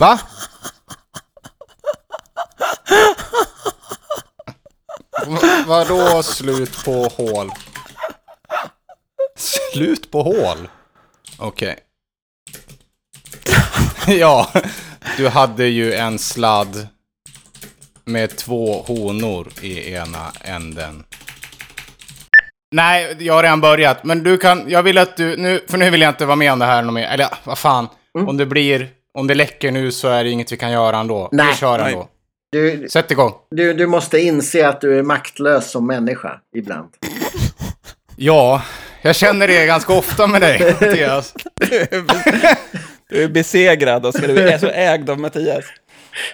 Va? Va- Vadå slut på hål? Slut på hål? Okej. ja, du hade ju en sladd med två honor i ena änden. Nej, jag har redan börjat. Men du kan, jag vill att du, nu, för nu vill jag inte vara med om det här något mer. Eller vad fan. Om det blir, om det läcker nu så är det inget vi kan göra ändå. Nej. Vi kör Nej. ändå. Du, Sätt igång. du, du måste inse att du är maktlös som människa ibland. Ja, jag känner det ganska ofta med dig, Mattias. Du är besegrad och du är så ägd av Mattias.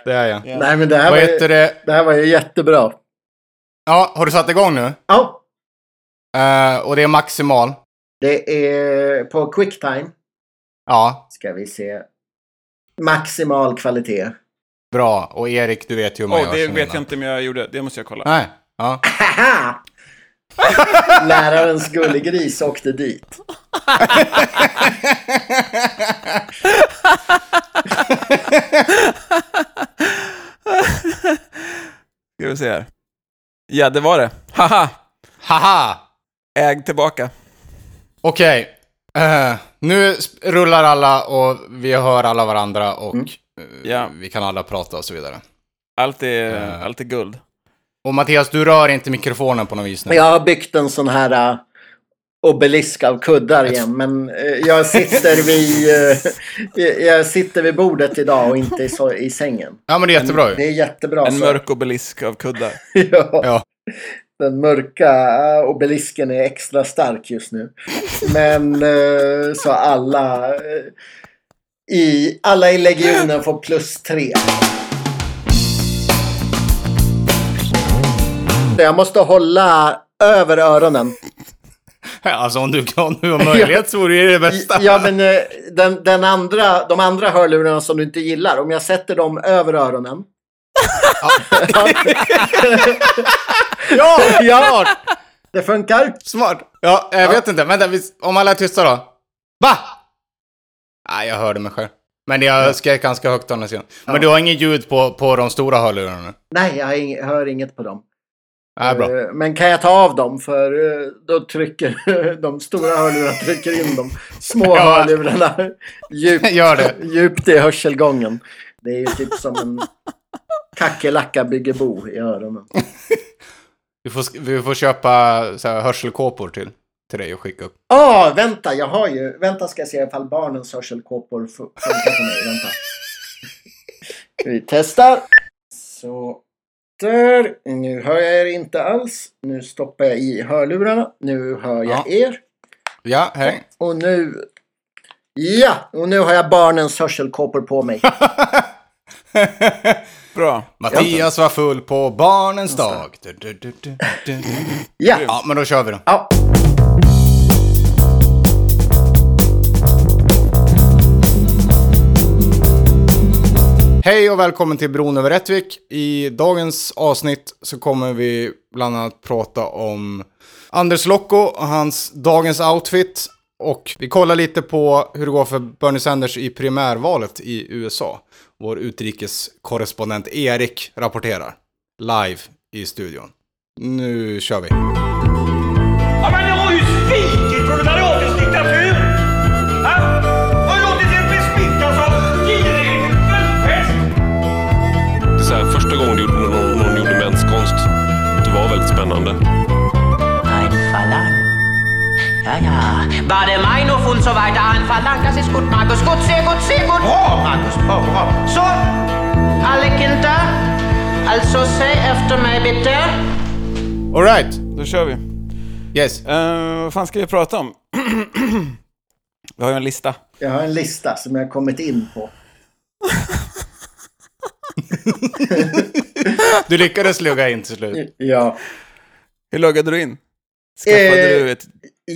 Det är jag. Nej, men det här, Vad var heter ju, det? det här var ju jättebra. Ja, har du satt igång nu? Ja, Eh, och det är maximal. det är på quicktime. Ja, Ska vi se. Maximal kvalitet. bra. Och Erik, du vet ju hur man Åh, gör. det vet innan. jag inte om jag gjorde. Det måste jag kolla. Nej. Ja. Lärarens gullegris åkte dit. Ska vi se här. Ja, det var det. Haha! Haha! Äg tillbaka. Okej. Eh, nu rullar alla och vi hör alla varandra och Mm. Ja. vi kan alla prata och så vidare. Allt är, Eh. allt är guld. Och Mattias, du rör inte mikrofonen på något vis nu. Jag har byggt en sån här uh, obelisk av kuddar igen. Men jag sitter vid, jag sitter vid bordet idag och inte i, så, i sängen. Ja, men det är jättebra Det ju. är jättebra. En så- mörk obelisk av kuddar. ja. Ja. Den mörka eh, obelisken är extra stark just nu. Men eh, så alla eh, i, alla i legionen får plus tre. Jag måste hålla över öronen. Alltså om du, om du har möjlighet så vore det det bästa. Ja, men den, den andra, de andra hörlurarna som du inte gillar, om jag sätter dem över öronen. Ja, ja, det funkar. smart. Ja, jag vet inte. Vänta, om alla är tysta då. Va? Nej, jag hörde mig själv. Men jag skrek ganska högt andra sidan. Men du har inget ljud på, på de stora hörlurarna? Nej, jag ing- hör inget på dem. Nej, bra. Eh, Men kan jag ta av dem? För eh, då trycker de stora hörlurarna trycker in de små Ja. hörlurarna djupt, Gör det. djupt i hörselgången. Det är ju typ som en kackerlacka bygger bo i öronen. Vi får, vi får köpa så här, hörselkåpor till, till dig och skicka upp. Ah, vänta, jag har ju... Vänta ska jag se ifall barnens hörselkåpor fu- funkar på mig. Vänta. Vi testar. Så. Där. Nu hör jag er inte alls. Nu stoppar jag i hörlurarna. Nu hör jag Ja. er. Ja, hej. Och nu... Ja! Och nu har jag barnens hörselkåpor på mig. Bra. Mattias var full på barnens dag. Du, du, du, du, du. Ja! Ja, men då kör vi då. ja. Hej och välkommen till Bron över Rättvik. I dagens avsnitt så kommer vi bland annat prata om Anders Locko och hans dagens outfit. Och vi kollar lite på hur det går för Bernie Sanders i primärvalet i USA. Vår utrikeskorrespondent Erik rapporterar live i studion. Nu kör vi. Ja, der Meinhof und so weiter Verlangen. Das ist gut, Markus. Gut, sehr gut, sehr gut. Bra, Markus. Bra, bra. Så, alle Kinder. Alltså, säg efter mig bitte. Alright, Då kör vi. yes. Uh, vad fan ska vi prata om? vi har ju en lista. Jag har en lista som jag har kommit in på. Du lyckades lugga in till slut. Ja. Hur loggade du in? Skaffade Eh, du ett...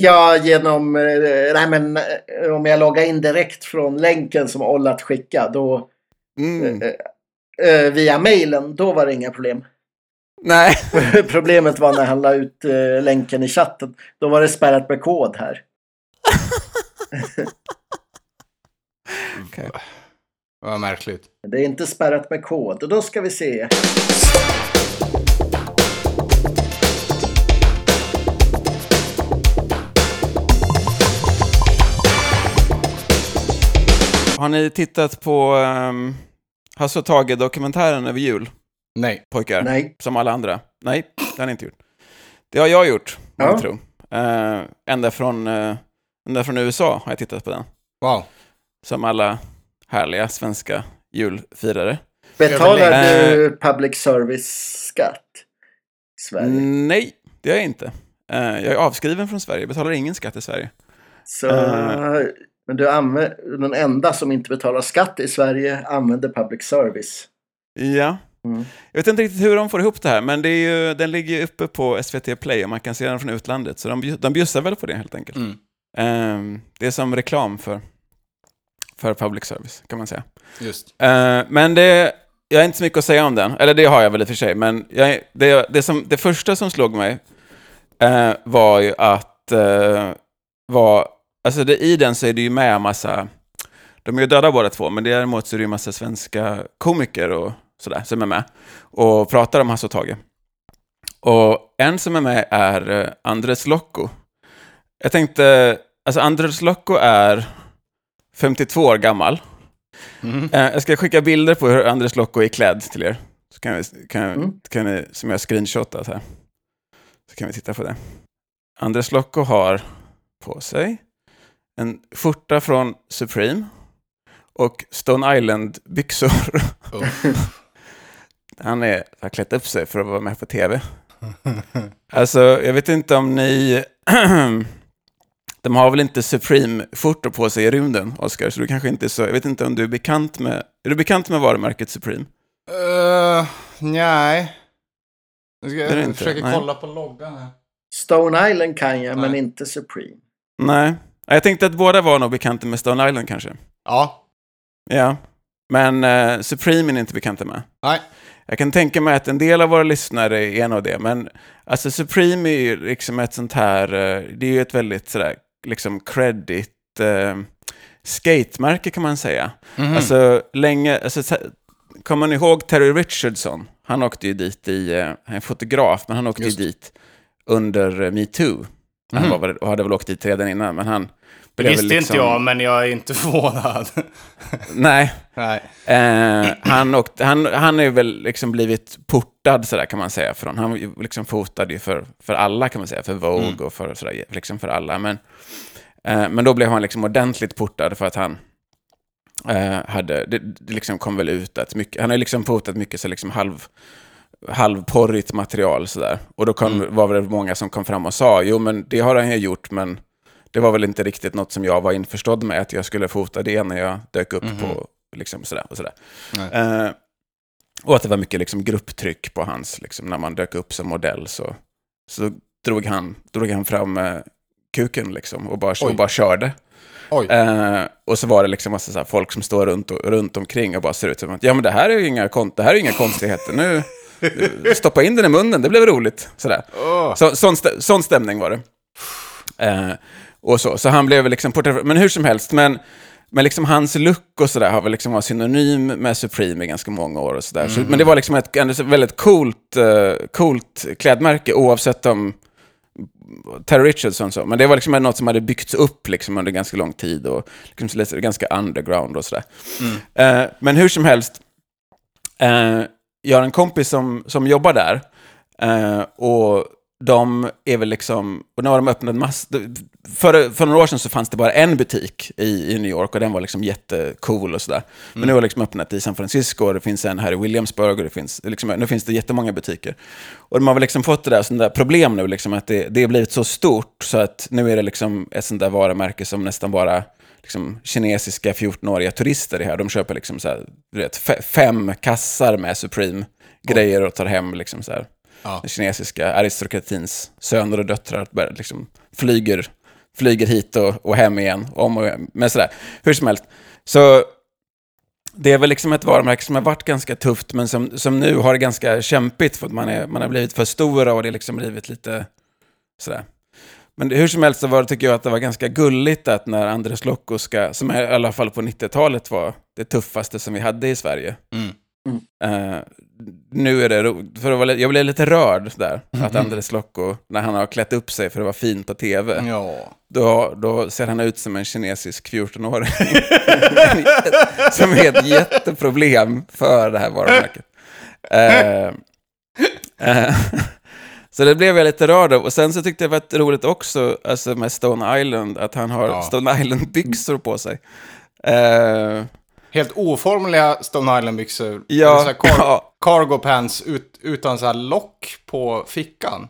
Ja, genom... eh, Nej, men eh, om jag loggar in direkt från länken som Ollat skickade, då... Mm. eh, via mailen, då var det inga problem. Nej. Problemet var när han la ut eh, länken i chatten. Då var det spärrat med kod här. Vad märkligt. Det är inte spärrat med kod. Och då ska vi se. Har ni tittat på um, Hasse och Tage-dokumentären över jul, Nej. pojkar? Nej. Som alla andra? Nej, det har ni inte gjort. Det har jag gjort, Ja. jag tro. Uh, ända, från, uh, ända från USA har jag tittat på den. Wow. Som alla härliga svenska julfirare. Betalar Överlägg- du public service-skatt i Sverige? Nej, det gör jag inte. Eh, jag är avskriven från Sverige, betalar ingen skatt i Sverige. Så, Eh. Men du använder, den enda som inte betalar skatt i Sverige använder public service. Ja. Mm. Jag vet inte riktigt hur de får ihop det här, men det är ju, den ligger ju uppe på SVT Play och man kan se den från utlandet. Så de, de bjussar väl på det helt enkelt. Mm. Eh, det är som reklam för, för public service, kan man säga. Just. Eh, men det, jag har inte så mycket att säga om den. Eller det har jag väl i och för sig. Men jag, det, det, som, det första som slog mig eh, var ju att eh, var, alltså det, i den så är det ju med en massa, de är ju döda båda två, men däremot så är det ju massa svenska komiker och sådär som är med och pratar om Hasse och Tage. Och en som är med är eh, Andres Locco. Jag tänkte, alltså Andres Locco är 52 år gammal. Mm. Eh, jag ska skicka bilder på hur Andres Locco är klädd till er. Så kan vi, kan, Mm. kan ni, som jag har screenshotat här. Så kan vi titta på det. Andres Locco har på sig en skjorta från Supreme och Stone Island-byxor. Uff. Han är, har klätt upp sig för att vara med på tv. Alltså, jag vet inte om ni... De har väl inte Supreme-skjortor på sig i rymden, Oscar, så du kanske inte är så... Jag vet inte om du är bekant med... Är du bekant med varumärket Supreme? Uh, nej. Jag, ska, jag nej. kolla på loggan här. Stone Island kan jag, men Nej. inte Supreme. Nej. Jag tänkte att båda var nog bekanta med Stone Island kanske. Ja. Ja. Men eh, Supreme är ni inte bekanta med. Nej. Jag kan tänka mig att en del av våra lyssnare är nog det, men alltså Supreme är ju liksom ett sånt här, eh, det är ju ett väldigt sådär, liksom credit eh, skatemärke kan man säga. Mhm. Alltså länge, alltså, så- kommer ni ihåg Terry Richardson? Han åkte ju dit i, eh, han är fotograf, men han åkte Just. ju dit under eh, metoo. Han Mhm. var och hade väl åkt dit redan innan, men han Det visste liksom- inte jag, men jag är inte förvånad. Nej, nej. Eh, han, åkte, han, han är väl liksom blivit portad sådär kan man säga från, han liksom fotad ju för, för alla kan man säga, för Vogue Mm. och för, sådär, liksom för alla. Men, eh, men då blev han liksom ordentligt portad för att han eh, hade, det, det liksom kom väl ut att mycket, han har liksom fotat mycket så liksom halv, halvporrigt material sådär. Och då kom, Mm. var det många som kom fram och sa, jo men det har han ju gjort, men det var väl inte riktigt något som jag var införstådd med att jag skulle fota det när jag dök upp Mhm. på liksom sådär och sådär. Eh, och att det var mycket liksom grupptryck på hans, liksom, när man dök upp som modell så, så drog, han, drog han fram eh, kuken liksom, och, bara, Oj. och bara körde. Eh, och så var det liksom massa så här folk som står runt, och, runt omkring och bara ser ut som att ja men det här är ju inga, det här är inga konstigheter. Nu, stoppa in den i munnen, det blev roligt. Sådär. Åh. Så, sån, stä- sån stämning var det. Eh, och så, så han blev liksom porträtterad, men hur som helst, men, men liksom hans look och sådär har väl liksom varit synonym med Supreme i ganska många år och sådär. Så, men det var liksom ett så väldigt coolt, uh, coolt klädmärke oavsett om Terry Richardson så, men det var liksom något som hade byggts upp liksom under ganska lång tid och liksom ganska underground och sådär. Eh, men hur som helst, eh, jag har en kompis som, som jobbar där eh, och de är väl liksom, och nu har de öppnat mass... För, för några år sedan så fanns det bara en butik i, i New York och den var liksom jättecool och sådär. Men nu har det liksom öppnat i San Francisco och det finns en här i Williamsburg och det finns, liksom, nu finns det jättemånga butiker. Och de har väl liksom fått det där, sånt där problem nu, liksom, att det, det har blivit så stort så att nu är det liksom ett sånt där varumärke som nästan bara liksom, kinesiska 14-åriga turister är här. De köper liksom så här, du vet, fe- fem kassar med Supreme-grejer och tar hem liksom så här Ja. den kinesiska aristokratins söner och döttrar liksom flyger, flyger hit och, och hem igen. Om och, men sådär, hur som helst. Så det är väl liksom ett varumärke som har varit ganska tufft, men som, som nu har det ganska kämpigt för att man, är, man har blivit för stora och det har liksom blivit lite sådär. Men hur som helst så var, tycker jag att det var ganska gulligt att när Andres Lokko ska, som i alla fall på 90-talet var det tuffaste som vi hade i Sverige. Mm. Eh, nu är det ro, för li- jag blev lite rörd där, att Andres Lokko, när han har klätt upp sig för att vara fin på tv, Ja. då, då ser han ut som en kinesisk 14-åring. som är ett jätteproblem för det här varumärket. Eh, eh, så det blev jag lite rörd av. Och sen så tyckte jag det var roligt också, alltså med Stone Island, att han har Ja. Stone Island-byxor på sig. Eh, Helt oformliga Stone Island-byxor. Ja, car- ja. Cargo pants ut, utan så här lock på fickan.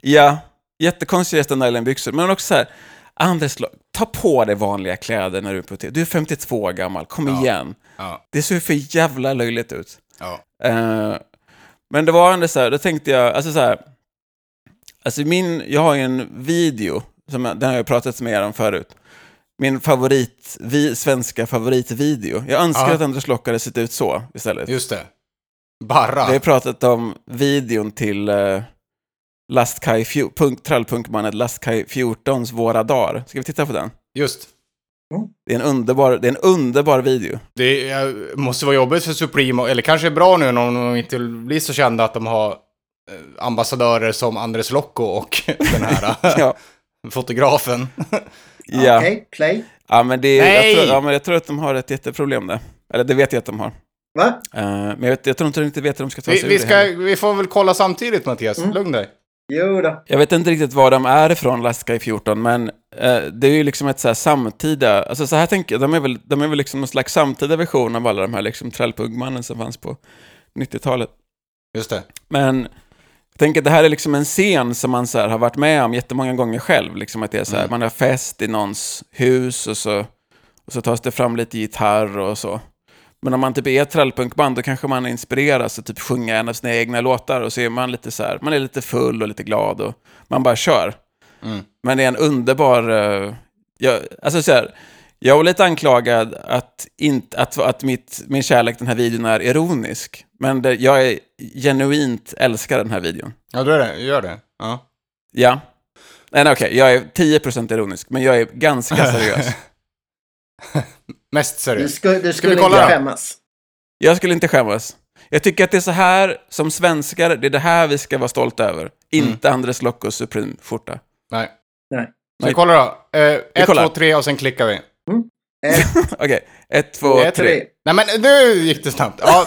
Ja, jättekonstiga Stone Island-byxor. Men också så här, Anders, ta på dig vanliga kläder när du är på. Du är 52 år gammal, kom igen. Ja. Det ser för jävla löjligt ut. Ja. Eh, men det var ändå så här, då tänkte jag, alltså så här, alltså min, jag har ju en video, som jag, den har jag pratat med er om förut. Min favorit, vi, svenska favoritvideo. Jag önskar Ja. att Anders Lock hade sett ut så istället. Just det. Barra. Vi har pratat om videon till uh, Lastkaj, fjo- punk, trallpunkbandet Lastkaj 14s Våra dagar. Ska vi titta på den? Just. Det är en underbar, det är en underbar video. Det är, måste vara jobbigt för Supremo, eller kanske är bra nu när de inte blir så kända att de har eh, ambassadörer som Andres Lokko och den här Ja, fotografen. ja. Okej, play. ja, men det, Nej! jag, tror, ja, men jag tror att de har ett jätteproblem där. Eller det vet jag att de har. Va? Eh, men jag, vet, jag tror inte de riktigt vet hur de ska ta Vi, sig vi, ur det ska, heller. vi får väl kolla samtidigt Mattias, Mm. lugn dig. Jo då. Jag vet inte riktigt var de är ifrån, Lastkaj 14, men eh, det är ju liksom ett så här samtida, alltså så här tänker jag, de är väl, de är väl liksom någon slags samtida version av alla de här liksom trallpunkmannen som fanns på 90-talet. Just det. Men jag tänker att det här är liksom en scen som man så har varit med om jättemånga gånger själv. Liksom att det är så här, Mm. Man har fest i någons hus och så, och så tas det fram lite gitarr och så. Men om man typ är ett trallpunkband då kanske man inspireras att typ sjunga en av sina egna låtar och så är man lite så här, man är lite full och lite glad och man bara kör. Mm. Men det är en underbar, eh, jag, alltså så här, jag var lite anklagad att, inte, att, att mitt, min kärlek till den här videon är ironisk. Men det, jag är genuint älskar den här videon. Ja, du är det. Gör det. Ja. Ja. Nej, nej, okej, jag är 10% ironisk, men jag är ganska seriös. Mest Du, seriöst. sku, du skulle kolla inte skämmas. Jag skulle inte skämmas. Jag tycker att det är så här, som svenskar, det är det här vi ska vara stolta över. Inte Andres Lockos Supreme-skjorta. Nej. Nej. Ska vi kolla då? Eh, ett, kollar. två, tre och sen klickar vi. Ett, Okej, ett, två, Ett, tre. tre. Nej men nu gick det snabbt. Ja,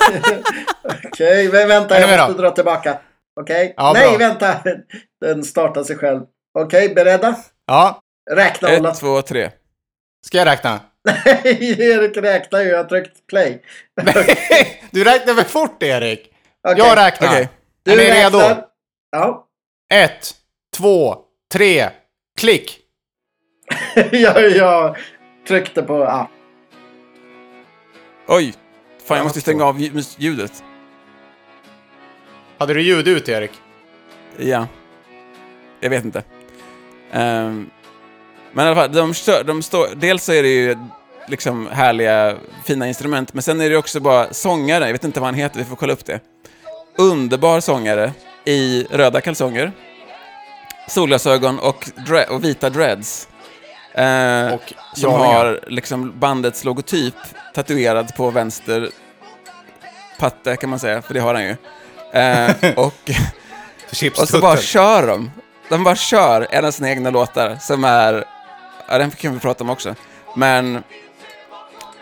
Okej, men vänta, jag måste då? dra tillbaka. Okej? Ja, Nej, bra. vänta. Den startar sig själv. Okej, beredda? ja. Räkna alla. Ett, två, tre. Ska jag räkna? Nej, Erik räknar ju. Jag har tryckt play. du räknar för fort Erik. Okej. Jag räknar. Okej. Du Är ni redo? Ja. Ett, två, tre, klick. jag, jag tryckte på... Ja. Oj! Fan, jag måste stänga av lj- ljudet. Hade du ljud ut Erik? Ja. Jag vet inte. Ehm, men i alla fall, de, kör, de står, dels så är det ju liksom härliga, fina instrument, men sen är det också bara sångare, jag vet inte vad han heter, vi får kolla upp det. Underbar sångare i röda kalsonger, solglasögon och, dre- och vita dreads. Eh, Och som har liksom bandets logotyp tatuerad på vänster patte kan man säga, för det har han ju. Eh, och och så bara kör de. De bara kör en av sina egna låtar som är... Ja, den kan vi prata om också. Men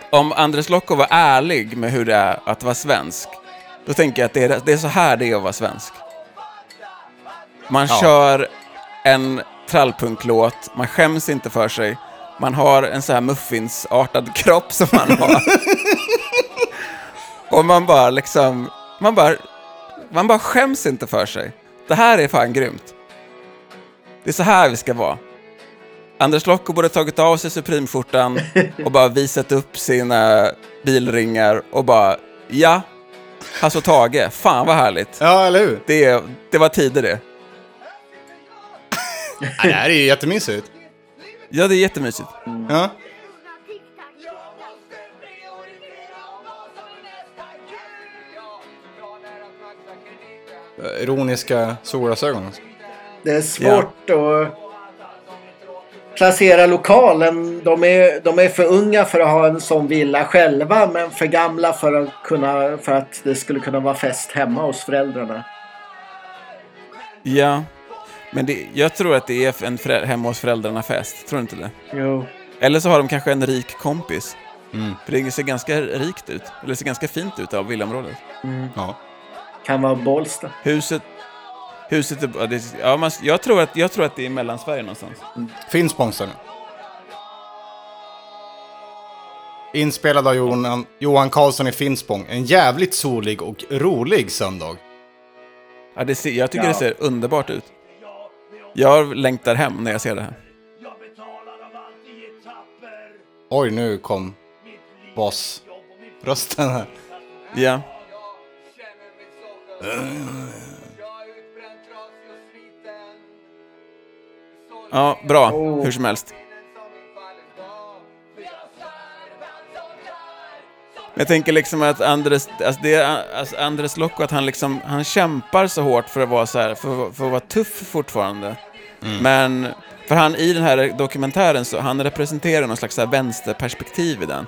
om Andres Lokko var ärlig med hur det är att vara svensk, då tänker jag att det är, det är så här det är att vara svensk. Man Ja. kör en trallpunklåt, man skäms inte för sig, man har en så här muffinsartad kropp som man har. Och man bara liksom, man bara, man bara skäms inte för sig. Det här är fan grymt. Det är så här vi ska vara. Anders Lokko borde tagit av sig Supreme-skjortan och bara visat upp sina bilringar och bara, ja, Hasse och Tage, fan vad härligt. Ja, eller hur? Det, det var tider det. Ja, det här är ju jättemysigt. Ja, det är jättemysigt. Ja. Ironiska solglasögon. Det är svårt att placera lokalen. De är, de är för unga för att ha en sån villa själva men för gamla för att, kunna, för att det skulle kunna vara fest hemma hos föräldrarna. Ja. Men det, jag tror att det är en förä- hemma hos föräldrarna-fest. Tror du inte det? Jo. Eller så har de kanske en rik kompis. Mm. För det ser ganska rikt ut. Eller det ser ganska fint ut av villaområdet. Ja. Kan vara Bålsta. Huset... Huset är... Ja, man, jag, tror att, jag tror att det är i Mellansverige någonstans. Finspång står det. Inspelad av Johan, Johan Karlsson i Finspång. En jävligt solig och rolig söndag. Ja, det ser, jag tycker Ja. det ser underbart ut. Jag längtar hem när jag ser det här. Oj, nu kom basrösten här. Ja. Ja, bra. Hur som helst. Jag tänker liksom att Andres, alltså det alltså Andres Locko, att han liksom, han kämpar så hårt för att vara så här, för, för att vara tuff fortfarande. Men, för han i den här dokumentären så, han representerar någon slags så här vänsterperspektiv i den.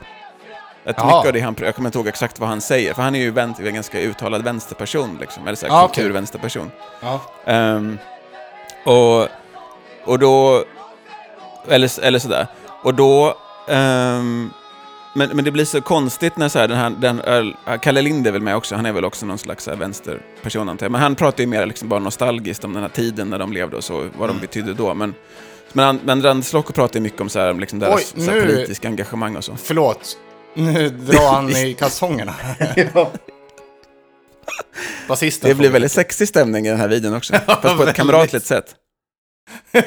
Att Jaha. mycket av det han, jag kommer inte ihåg exakt vad han säger, för han är ju vän, en ganska uttalad vänsterperson liksom, eller så här Ah, kulturvänsterperson. Ja. Ehm, och, och då... Eller, eller sådär. Och då... ehm, men, men det blir så konstigt när så här, den här, den, öl- Kalle Lind är väl med också, han är väl också någon slags här, vänsterperson antar jag. Men han pratar ju mer liksom bara nostalgiskt om den här tiden när de levde och så, vad de betydde då. Men, men, han- men Randers Locke pratar ju mycket om så här, om liksom deras Oj, så här, nu- politiska engagemang och så. Förlåt. Nu drar han i kalsongerna. Ja. Basisten. Det blir väldigt sexig stämning i den här videon också, fast på ett kamratligt sätt.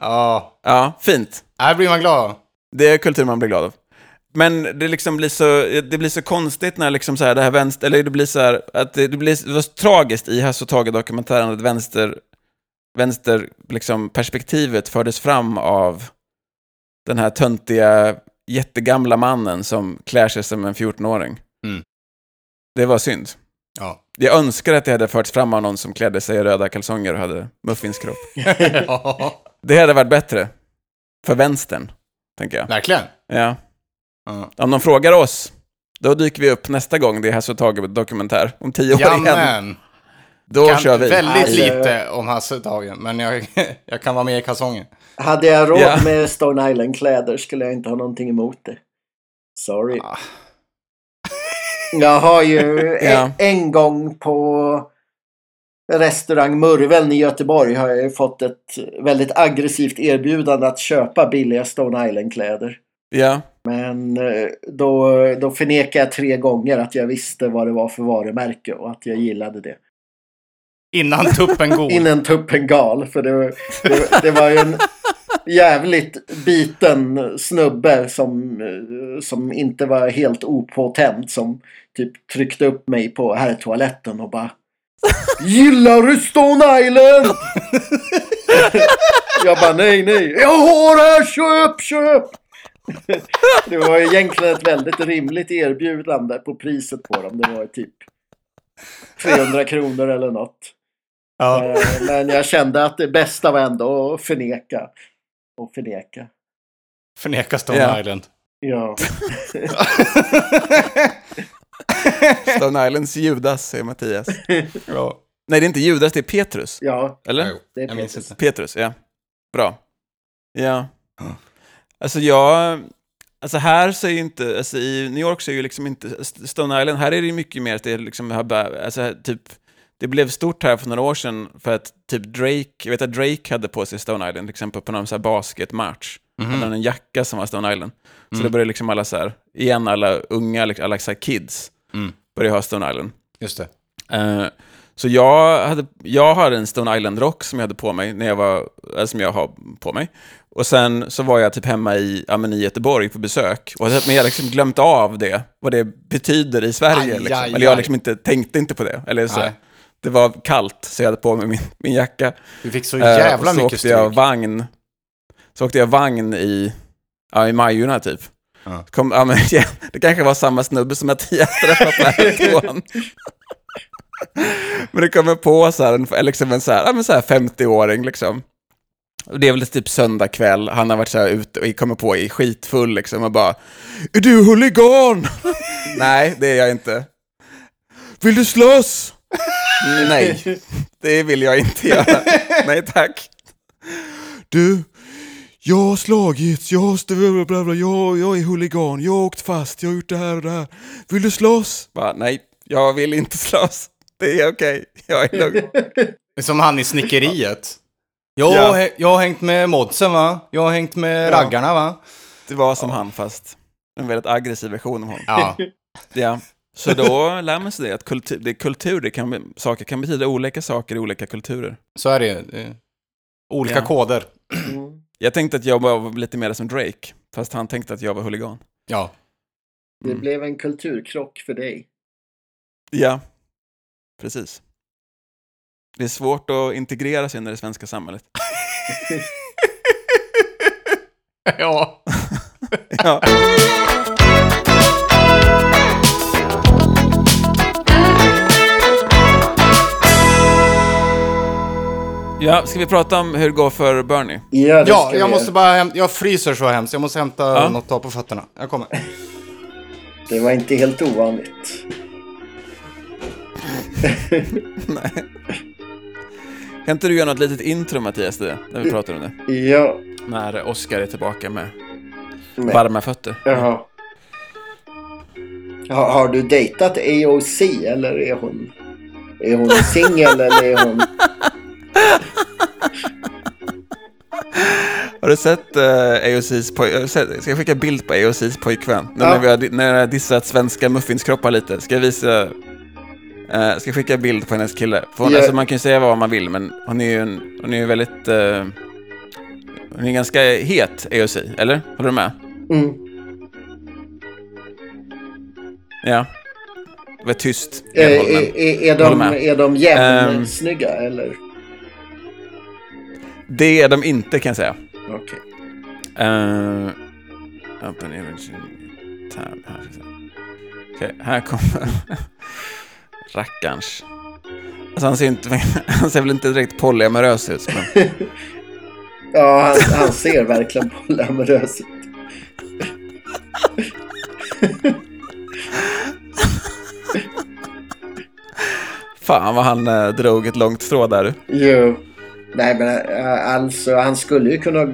ja. Ja, fint. Här blir man glad. Det är kultur man blir glad av. Men det liksom blir så, det blir så konstigt när liksom så här, det här vänster, eller det blir så här, att det, det blir det var så tragiskt i Hasse och Tage-dokumentären att vänster, vänster liksom perspektivet fördes fram av den här töntiga, jättegamla mannen som klär sig som en 14-åring. Mm. Det var synd. Ja. Jag önskar att det hade förts fram av någon som klädde sig i röda kalsonger och hade muffinskropp. ja. Det hade varit bättre. För vänstern, tänker jag. Verkligen. Ja. Ja. Om de frågar oss, då dyker vi upp nästa gång det är Hasse och Tage dokumentär. Om tio år igen. Jamen. Då Kan kör vi. väldigt Alltså- lite om Hasse Tagen, men jag, jag kan vara med i kalsonger. Hade jag råd Ja. med Stone Island-kläder skulle jag inte ha någonting emot det. Sorry. Ah. Jag har ju en, en gång på restaurang Murveln i Göteborg har jag ju fått ett väldigt aggressivt erbjudande att köpa billiga Stone Island-kläder. Ja. Men eh, då, då förnekade jag tre gånger att jag visste vad det var för varumärke och att jag gillade det. Innan tuppen går. Innan tuppen gal. För det, det, det var ju en jävligt biten snubbe som, eh, som inte var helt opåtänd. Som typ tryckte upp mig på herrtoaletten och bara Gillar du Stone Island? Jag bara nej nej. Jag har här, köp köp! Det var egentligen ett väldigt rimligt erbjudande på priset på dem. Det var typ 300 kronor eller något. Ja. Eh, Men jag kände att det bästa var ändå att förneka. Och förneka. Förneka Stone Ja. Island. Ja. Stone Islands Judas, säger Mattias. Ja. Nej, det är inte Judas, det är Petrus. Ja. Eller? Jo, Det är jag Petrus. Petrus, ja. Bra. Ja. Alltså jag... Alltså här så är ju inte, alltså i New York så är ju liksom inte, Stone Island, här är det ju mycket mer att det är liksom, alltså typ, det blev stort här för några år sedan för att typ Drake, jag vet att Drake hade på sig Stone Island, till exempel på någon så här basketmatch. Hade han en jacka som var Stone Island. Så Mm. det började liksom alla så här, igen alla unga, liksom, alla så här kids, Mm. började ha Stone Island. Just det. Eh, så jag hade, jag hade en Stone Island-rock som jag hade på mig, när jag var, eller som jag har på mig. Och sen så var jag typ hemma i, ja, men i Göteborg på besök. Och, men jag hade liksom glömt av det, vad det betyder i Sverige. Aj, liksom. aj, Eller jag aj. liksom inte, tänkte inte på det. Eller så, det var kallt, så jag hade på mig min, min jacka. Du fick så Eh, jävla så mycket åkte jag stryk. vagn. Så åkte jag vagn i, ja, i Majorna typ. Ja. Kom, ja, men, ja, det kanske var samma snubbe som Mattias träffade på Härtån. Men det kommer på så här, en, liksom en så här, ja, men så här 50-åring liksom. Och det är väl typ söndag kväll, han har varit så här ute och kommer på i skitfull liksom och bara Är du huligan? Nej, det är jag inte. Vill du slåss? Nej, det vill jag inte göra. Nej tack. Du, jag har slagits, jag har st- bla, bla, bla, jag, jag är huligan, jag har åkt fast, jag har gjort det här och det här. Vill du slåss? Va, nej, jag vill inte slåss. Det är okej, jag är lugn. Som han i snickeriet. Jag, Ja. har hä- jag har hängt med modsen va? Jag har hängt med Ja. raggarna va? Det var som han fast en väldigt aggressiv version av honom. Ja. Ja. Så då lär man sig det, att kultur, det är kultur, det kan, saker kan betyda olika saker i olika kulturer. Så är det ju. Olika Ja. koder. Jag tänkte att jag var lite mer som Drake, fast han tänkte att jag var huligan. Ja. Det Mm. blev en kulturkrock för dig. Ja, precis. Det är svårt att integrera sig in i det svenska samhället. ja. Ja. Ja, ska vi prata om hur det går för Bernie? Ja, Ja, jag vi måste bara hämta, jag fryser så hemskt. Jag måste hämta Ja. något att ta på fötterna. Jag kommer. Det var inte helt ovanligt. Nej. Kan inte du göra något litet intro Mattias, det, när vi pratar om det? Ja, När Oscar är tillbaka med men, varma fötter. jaha. Har, har du dejtat AOC eller är hon, är hon singel eller är hon... Har du sett uh, AOC's pojkvän? Ska jag skicka bild på AOC's pojkvän? Ja. när, vi har, när jag har dissat svenska muffinskroppar lite. Ska jag visa... Uh, ska skicka bild på hennes kille? Hon, Ja. alltså, man kan ju säga vad man vill, men hon är ju, en, hon är ju väldigt... eh, hon är ganska het, AOC, eller? Håller du med? Mm. Ja. Det var tyst. Är, är, är, de, är de Ehm. jämnsnygga eller? Det är de inte, kan jag säga. Okej. Uh, open image tab. Här. Okej, här kommer rackarns. Alltså han ser, inte, han ser väl inte direkt polyamorös ut. Men, Ja, han, han ser verkligen polyamorös ut. fan vad han uh, drog ett långt strå där. Jo. Nej men äh, alltså han skulle ju kunna...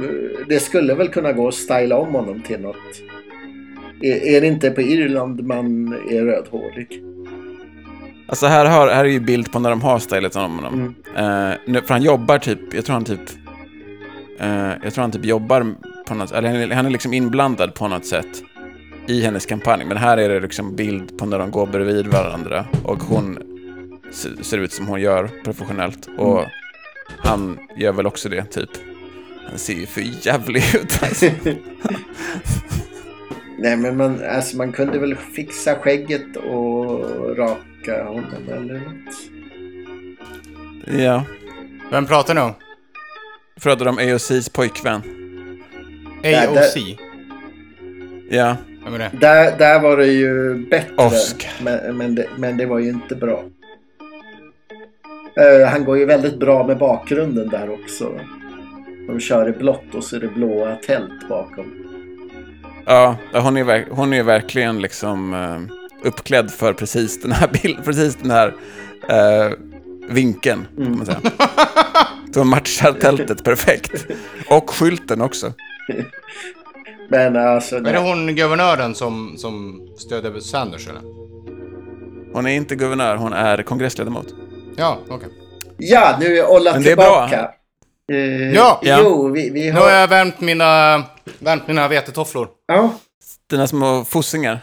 Det skulle väl kunna gå att styla om honom till något. Är, det inte på Irland man är rödhårig? Alltså här, har, här är ju bild på när de har stylat om honom. Mm. Eh, nu, för han jobbar typ, jag tror han typ... eh, jag tror han typ jobbar på något eller han är- liksom inblandad på något sätt i hennes kampanj. Men här är det liksom bild på när de går bredvid varandra och hon se- ser ut som hon gör professionellt. Och han gör väl också det, typ. Han ser ju för jävlig ut alltså. Nej men man, alltså, man kunde väl fixa skägget och raka honom eller något. Ja. Vem pratar nu om? Pratar om AOCs pojkvän. AOC. Ja. Vem är det? Där, där var det ju bättre. Oscar. Men, men, det, men det var ju inte bra. Eh, han går ju väldigt bra med bakgrunden där också. De kör i blått och så är det blåa tält bakom. Ja, hon är, hon är verkligen liksom eh, uppklädd för precis den här bilden, precis den här eh, vinkeln, kan man säga. Så matchar tältet perfekt. Och skylten också. Men alltså... Är det hon guvernören som, som stödjer Sanders eller? Hon är inte guvernör, hon är kongressledamot. Ja, okej. Ja, nu är Olla Men det är bra. tillbaka. Eh, Ja. Ja. Jo, vi, vi Nu har... har jag värmt mina, värmt mina vetetofflor. Ja, Dina små fossingar.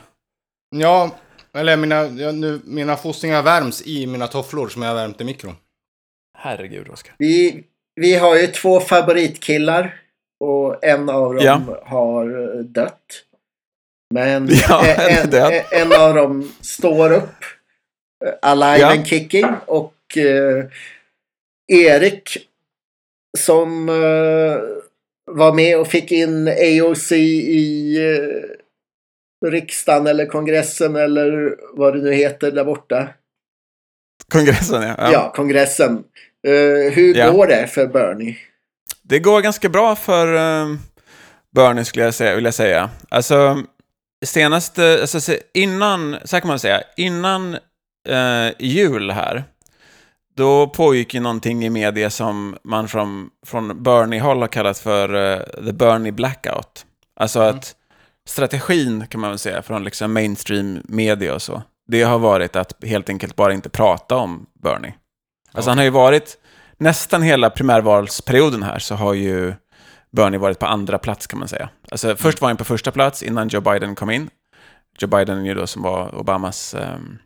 Ja, eller mina, ja, nu, mina fossingar värms i mina tofflor som jag har värmt i mikron. Herregud, Oskar. vi, vi har ju två favoritkillar. Och en av dem Ja. har eh, dött. Men Ja, en en, en, av dem står upp. eh, Alive Ja. and kicking. Och eh, Erik som eh, var med och fick in AOC i eh, riksdagen eller kongressen eller vad det nu heter där borta. Kongressen, ja. Ja, ja. kongressen. Eh, hur Ja. går det för Bernie? det går ganska bra för uh, Bernie skulle jag säga, vill jag säga. Alltså, senaste, alltså innan, så här kan man säga, innan uh, jul här, då pågick ju någonting i media som man från, från Bernie-håll har kallat för uh, the Bernie blackout. Alltså att strategin kan man väl säga från liksom mainstream media och så, det har varit att helt enkelt bara inte prata om Bernie. Alltså han har ju varit, nästan hela primärvalsperioden här så har ju Bernie varit på andra plats kan man säga. Alltså först var han på första plats innan Joe Biden kom in. Joe Biden ju då som var Obamas ehm,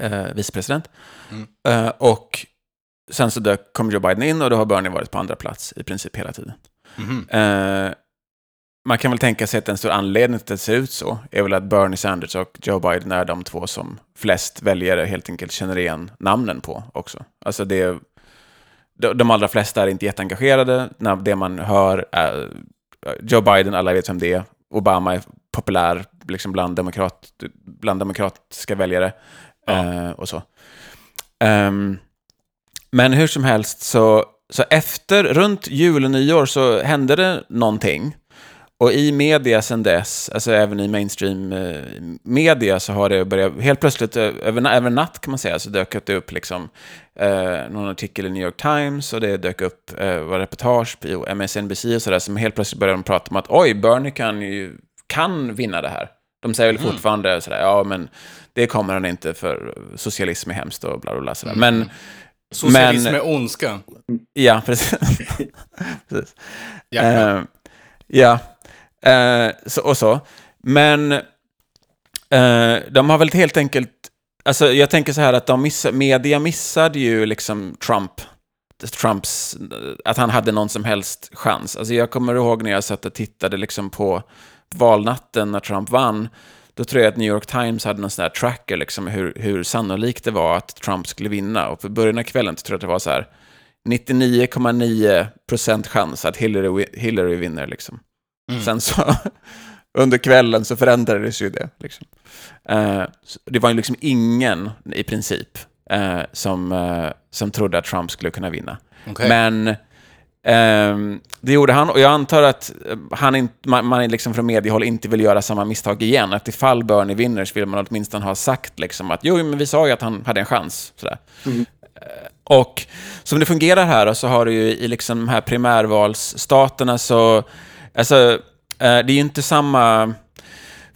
eh, vicepresident. Eh, och sen så dök, kom Joe Biden in och då har Bernie varit på andra plats i princip hela tiden. Mhm. Eh, man kan väl tänka sig att en stor anledning till att det ser ut så är väl att Bernie Sanders och Joe Biden är de två som flest väljare helt enkelt känner igen namnen på också. Alltså det, de, de allra flesta är inte jätteengagerade. När det man hör är Joe Biden, alla vet vem det är. Obama är populär liksom bland, demokrat, bland demokratiska väljare eh, och så. Ehm, men hur som helst, så, så efter, runt jul och nyår så hände det någonting. Och i media sen dess, alltså även i mainstream eh, media, så har det börjat, helt plötsligt, eh, över, över natt kan man säga, så dök det upp liksom, eh, någon artikel i New York Times och det dök upp eh, var reportage på MSNBC och sådär, som helt plötsligt började de prata om att oj, Bernie kan ju kan vinna det här. De säger väl fortfarande sådär, ja men det kommer han inte för socialism är hemskt och bla bla bla sådär. Men, Socialism men, är ondska. ja precis. precis. Eh, ja, eh, så, och så. Men eh, de har väl helt enkelt, alltså jag tänker så här att de miss, media missade ju liksom Trump, Trumps, att han hade någon som helst chans. Alltså jag kommer ihåg när jag satt och tittade liksom på valnatten när Trump vann, då tror jag att New York Times hade någon sån här tracker, liksom hur, hur sannolikt det var att Trump skulle vinna. Och på början av kvällen tror jag att det var så här 99,9% chans att Hillary, Hillary vinner. Liksom. Sen så, under kvällen så förändrades ju det. Liksom. Eh, det var ju liksom ingen, i princip, eh, som, eh, som trodde att Trump skulle kunna vinna. Okej. Men det gjorde han, och jag antar att eh, han inte, man, man liksom från mediehåll inte vill göra samma misstag igen. Att ifall Bernie vinner så vill man åtminstone ha sagt liksom att jo, men vi sa ju att han hade en chans. Sådär. Och som det fungerar här så har du ju i liksom de här primärvalsstaterna så, alltså, eh, det är ju inte samma,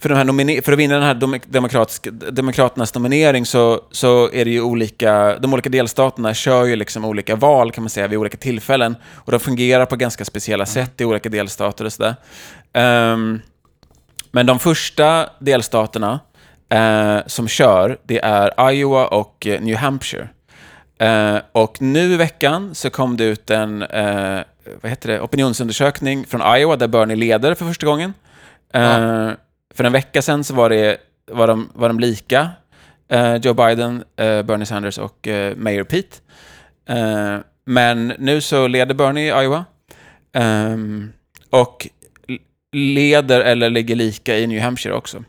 för, de här nomine- för att vinna den här dem- demokratiska, demokraternas nominering så, så är det ju olika, de olika delstaterna kör ju liksom olika val kan man säga vid olika tillfällen och de fungerar på ganska speciella sätt i olika delstater och sådär. Ehm, men de första delstaterna eh, som kör, det är Iowa och eh, New Hampshire. Eh, och nu i veckan så kom det ut en eh, vad heter det, opinionsundersökning från Iowa där Bernie leder för första gången. Eh, För en vecka sedan så var, det, var, de, var de lika, eh, Joe Biden, eh, Bernie Sanders och eh, Mayor Pete. Eh, men nu så leder Bernie i Iowa. Ehm, och leder eller ligger lika i New Hampshire också.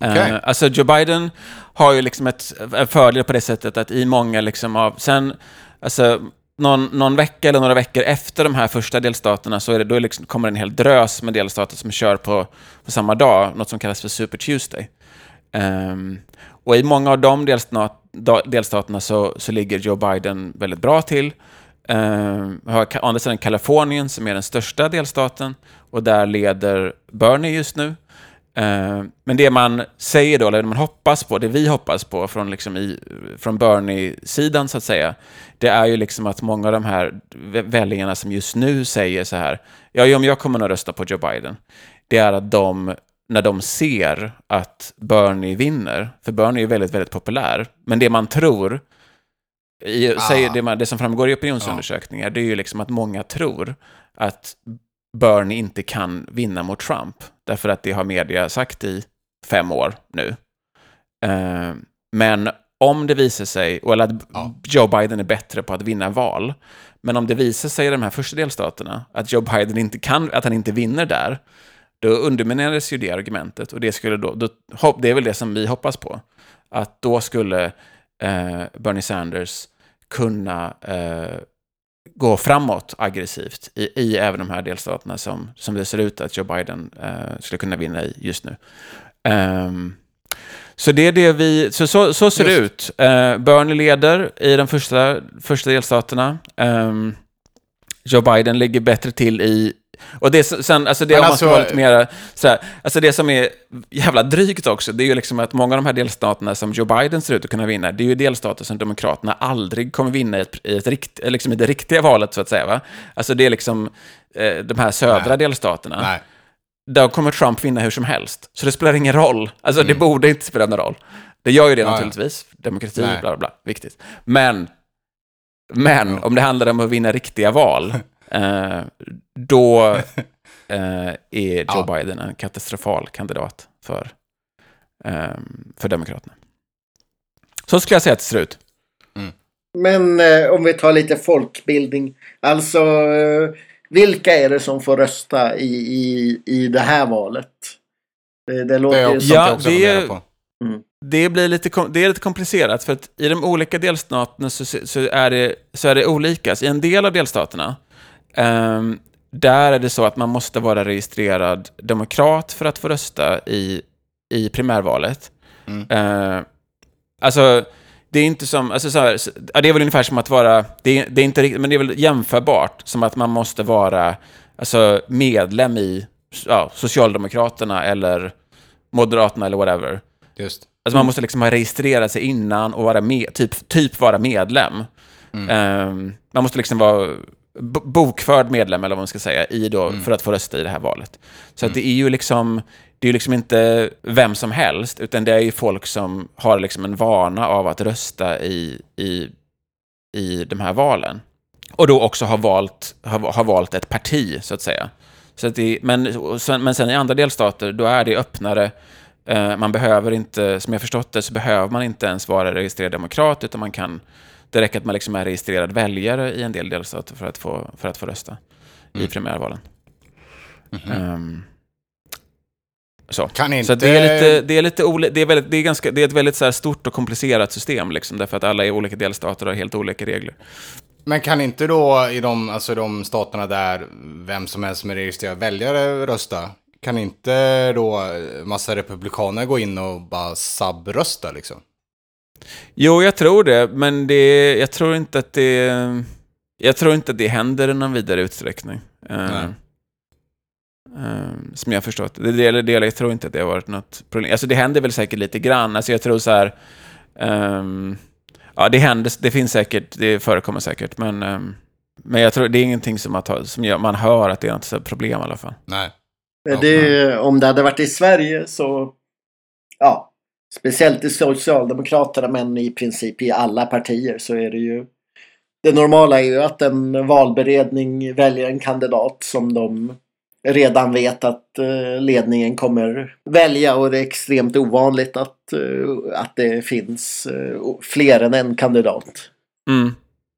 Eh, Okej. alltså Joe Biden har ju liksom ett, en fördel på det sättet att i många liksom av, sen, alltså någon, någon vecka eller några veckor efter de här första delstaterna så är det, då liksom, kommer en hel drös med delstater som kör på, på samma dag, något som kallas för Super Tuesday. Um, och i många av de delstat, delstaterna så, så ligger Joe Biden väldigt bra till. Um, har å andra sidan Kalifornien som är den största delstaten och där leder Bernie just nu. Ehm, men det man säger då, eller det man hoppas på, det vi hoppas på från, liksom i, från Bernie-sidan så att säga, det är ju liksom att många av de här vä- väljarna som just nu säger så här, ja, men jag kommer nog rösta på Joe Biden, det är att de, när de ser att Bernie vinner, för Bernie är väldigt, väldigt populär, men det man tror, i, Ah. säger det, man, det som framgår i opinionsundersökningar, det är ju liksom att många tror att Bernie inte kan vinna mot Trump, därför att det har media sagt i fem år nu. Eh, men om det visar sig, eller att Ja. Joe Biden är bättre på att vinna val, men om det visar sig i de här första delstaterna att Joe Biden inte kan, att han inte vinner där, då undermineras ju det argumentet och det skulle då, då det är väl det som vi hoppas på, att då skulle eh, Bernie Sanders kunna eh, gå framåt aggressivt i, i även de här delstaterna som, som det ser ut att Joe Biden eh, skulle kunna vinna i just nu. Ehm, så det är det vi, så, så, så ser det ut. Uh, Bernie leder i de första, första delstaterna. Ehm, Joe Biden ligger bättre till i och det, sen, alltså det, Men om man alltså- ska lite mer, så här, alltså det som är jävla drygt också, det är ju liksom att många av de här delstaterna som Joe Biden ser ut att kunna vinna, det är ju delstater som Demokraterna aldrig kommer vinna i ett, i ett rikt, liksom i det riktiga valet, så att säga. Va? Alltså det är liksom eh, de här södra Nej. delstaterna. Nej. Där kommer Trump vinna hur som helst. Så det spelar ingen roll. Alltså det borde inte spela någon roll. Det gör ju det Mm. Ja. naturligtvis. Demokrati, Nej. bla bla bla. Viktigt. Men, men Ja. om det handlar om att vinna riktiga val, eh, då eh, är Joe Ja. Biden en katastrofal kandidat för, eh, för Demokraterna. Så skulle jag säga att det ser ut. Men eh, om vi tar lite folkbildning. Alltså, eh, vilka är det som får rösta i, i, i det här valet? Det, det låter Det är ju också, som... Ja, jag också det är- på. Det, blir lite, det är lite komplicerat, för att i de olika delstaterna så, så, är, det, så är det olika. Så I en del av delstaterna, ehm, där är det så att man måste vara registrerad demokrat för att få rösta i, i primärvalet. Mm. Eh, alltså, det är inte som, alltså så här, ja, det är väl ungefär som att vara, det är, det är inte riktigt, men det är väl jämförbart, som att man måste vara alltså, medlem i ja, Socialdemokraterna eller Moderaterna eller whatever. Just. Alltså man måste liksom ha registrerat sig innan och vara med, typ, typ vara medlem. Ehm, man måste liksom vara bokförd medlem, eller vad man ska säga, i då, för att få rösta i det här valet. Så att det är ju liksom, det är ju liksom inte vem som helst, utan det är ju folk som har liksom en vana av att rösta i, i, i de här valen. Och då också har valt, har, har valt ett parti, så att säga. Så att det, men, sen, men sen i andra delstater, då är det öppnare. Eh, man behöver inte, som jag förstått det, så behöver man inte ens vara registrerad demokrat, utan man kan, det räcker att man liksom är registrerad väljare i en del delstater för att få, för att få rösta i primärvalen. Ehm, så. Kan inte... Så det är lite, det är lite ole, det är väldigt, det är ganska, det är ett väldigt så stort och komplicerat system, liksom, därför att alla i olika delstater har helt olika regler. Men kan inte då i de, alltså de staterna där vem som helst som är registrerad väljare rösta? Kan inte då massa republikaner gå in och bara subbrösta liksom? Jo, jag tror det, men det, jag tror inte att det... Jag tror inte att det händer i någon vidare utsträckning. Nej. eh, som jag har förstått det. Det, det. Jag tror inte att det har varit något problem. Alltså det händer väl säkert lite grann. Alltså jag tror så här... ehm, ja, det händer, det finns säkert, det förekommer säkert, men... ehm, men jag tror det är ingenting som, att, ha- som gör, man hör att det är något problem i alla fall. Nej. Det, om det hade varit i Sverige så... Ja. Speciellt i Socialdemokraterna men i princip i alla partier så är det ju... Det normala är ju att en valberedning väljer en kandidat som de redan vet att eh, ledningen kommer välja och det är extremt ovanligt att, eh, att det finns eh, fler än en kandidat. Mm,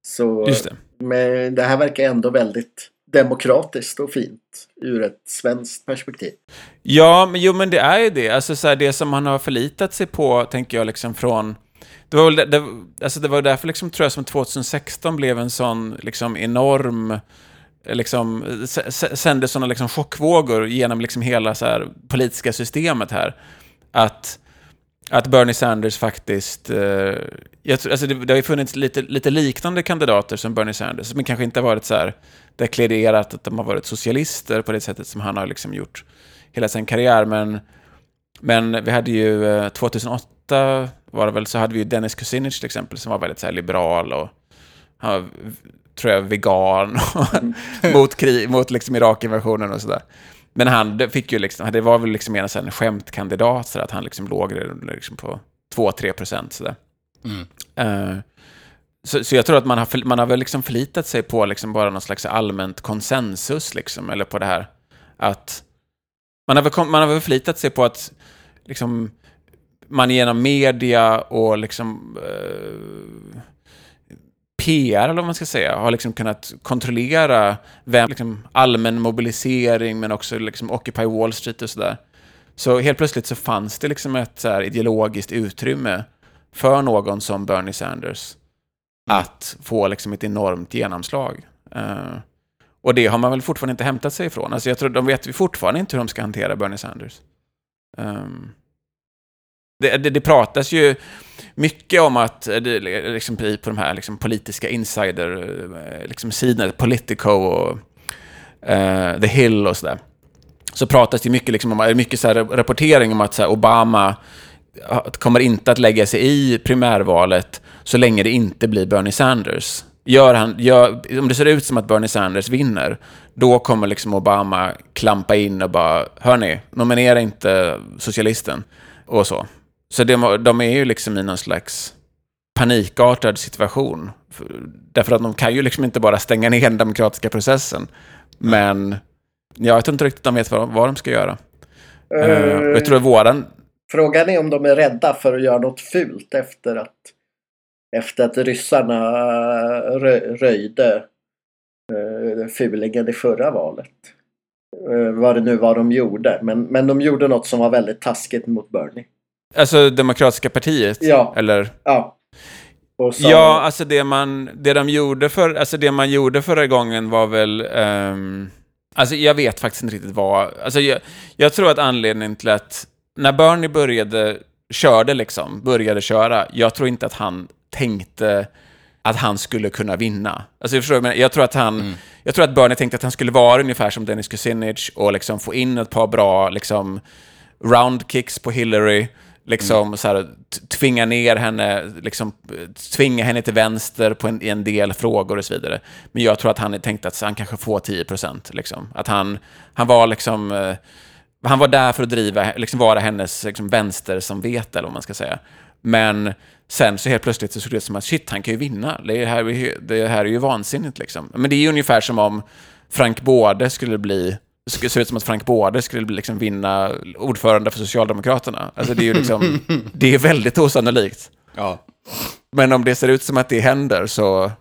Så just det. Men det här verkar ändå väldigt demokratiskt och fint ur ett svenskt perspektiv. Ja, men jo, men det är ju det. Alltså så här, det som man har förlitat sig på, tänker jag, liksom från... Det var, väl det, det, alltså det var därför, liksom, tror jag, som 2016 blev en sån liksom, enorm... Liksom, sände sådana liksom, chockvågor genom liksom, hela så här, politiska systemet här. Att, att Bernie Sanders faktiskt... Eh, jag, tror- alltså det, det har ju funnits lite, lite liknande kandidater som Bernie Sanders, men kanske inte varit så här deklarerat att de har varit socialister på det sättet som han har liksom gjort hela sin karriär. Men, men vi hade ju eh, 2008 var det väl, så hade vi ju Dennis Kucinich till exempel som var väldigt så liberal och han var, tror jag, vegan mot, krig, mot liksom Irak-invasionen och sådär. Men han fick ju liksom, det var väl liksom en här skämtkandidat så att han liksom låg liksom på 2-3 procent sådär. Eh, så, så jag tror att man har, man har väl liksom förlitat sig på liksom bara någon slags allmänt konsensus, liksom, eller på det här att man har väl, kom- man har väl förlitat sig på att liksom, man genom media och liksom, eh, PR, eller vad man ska säga, har liksom kunnat kontrollera vem, liksom, allmän mobilisering, men också liksom Occupy Wall Street och sådär. Så helt plötsligt så fanns det liksom ett så här ideologiskt utrymme för någon som Bernie Sanders att få liksom ett enormt genomslag. Uh, och det har man väl fortfarande inte hämtat sig ifrån. Alltså jag tror de vet fortfarande inte hur de ska hantera Bernie Sanders. Um, det, det, det, pratas ju mycket om att, eh, det, liksom på de här liksom, politiska insider-sidorna, eh, liksom Politico och uh, The Hill och sådär, så pratas det mycket, liksom om, mycket så rapportering om att så Obama kommer inte att lägga sig i primärvalet så länge det inte blir Bernie Sanders. Gör han, gör, om det ser ut som att Bernie Sanders vinner, då kommer liksom Obama klampa in och bara, hörni, nominera inte socialisten och så. Så det, de är ju liksom i någon slags panikartad situation. Därför att de kan ju liksom inte bara stänga ner den demokratiska processen. Men ja, jag tror inte riktigt de vet vad, vad de ska göra. Uh, jag tror att våran... Frågan är om de är rädda för att göra något fult efter att efter att ryssarna röjde uh, fulingen i förra valet. Uh, vad det nu var de gjorde. Men, men de gjorde något som var väldigt taskigt mot Bernie. Alltså Demokratiska partiet? Ja. Eller? Ja. Så... Ja, alltså det man, det de gjorde för, alltså det man gjorde förra gången var väl, um, alltså jag vet faktiskt inte riktigt vad, alltså jag, jag tror att anledningen till att, när Bernie började, körde liksom, började köra, jag tror inte att han tänkte att han skulle kunna vinna. Alltså jag, förstår, men jag tror att han, mm. jag tror att Bernie tänkte att han skulle vara ungefär som Dennis Kucinich och liksom få in ett par bra, liksom, roundkicks på Hillary, Liksom mm. så här, tvinga ner henne, liksom, tvinga henne till vänster på en, i en del frågor och så vidare. Men jag tror att han tänkte att han kanske får 10 procent. Liksom. Att han, han var liksom... Eh, han var där för att driva, liksom vara hennes liksom, vänster som vet, eller vad man ska säga. Men sen så helt plötsligt så såg det ut som att shit, han kan ju vinna. Det här, det här är ju vansinnigt liksom. Men det är ju ungefär som om Frank Både skulle bli det skulle se ut som att Frank Bårde skulle liksom vinna ordförande för Socialdemokraterna. Alltså det är ju liksom, det är väldigt osannolikt. Ja. Men om det ser ut som att det händer så,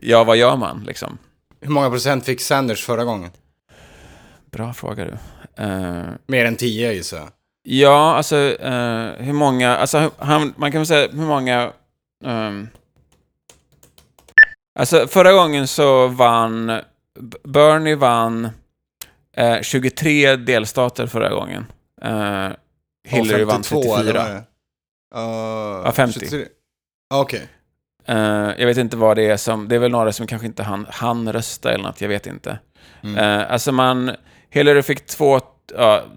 ja vad gör man liksom? Hur många procent fick Sanders förra gången? Bra fråga du. Uh, Mer än tio gissar jag. Ja, alltså uh, hur många, alltså han, man kan väl säga hur många, um, alltså förra gången så vann, Bernie vann Eh, 23 delstater förra gången. Eh, Hillary vann 34. Uh, ja, 50. Okej. Okay. Uh, jag vet inte vad det är som, det är väl några som kanske inte hann, hann rösta eller något, jag vet inte. Mm. Uh, alltså man, Hillary fick två, uh,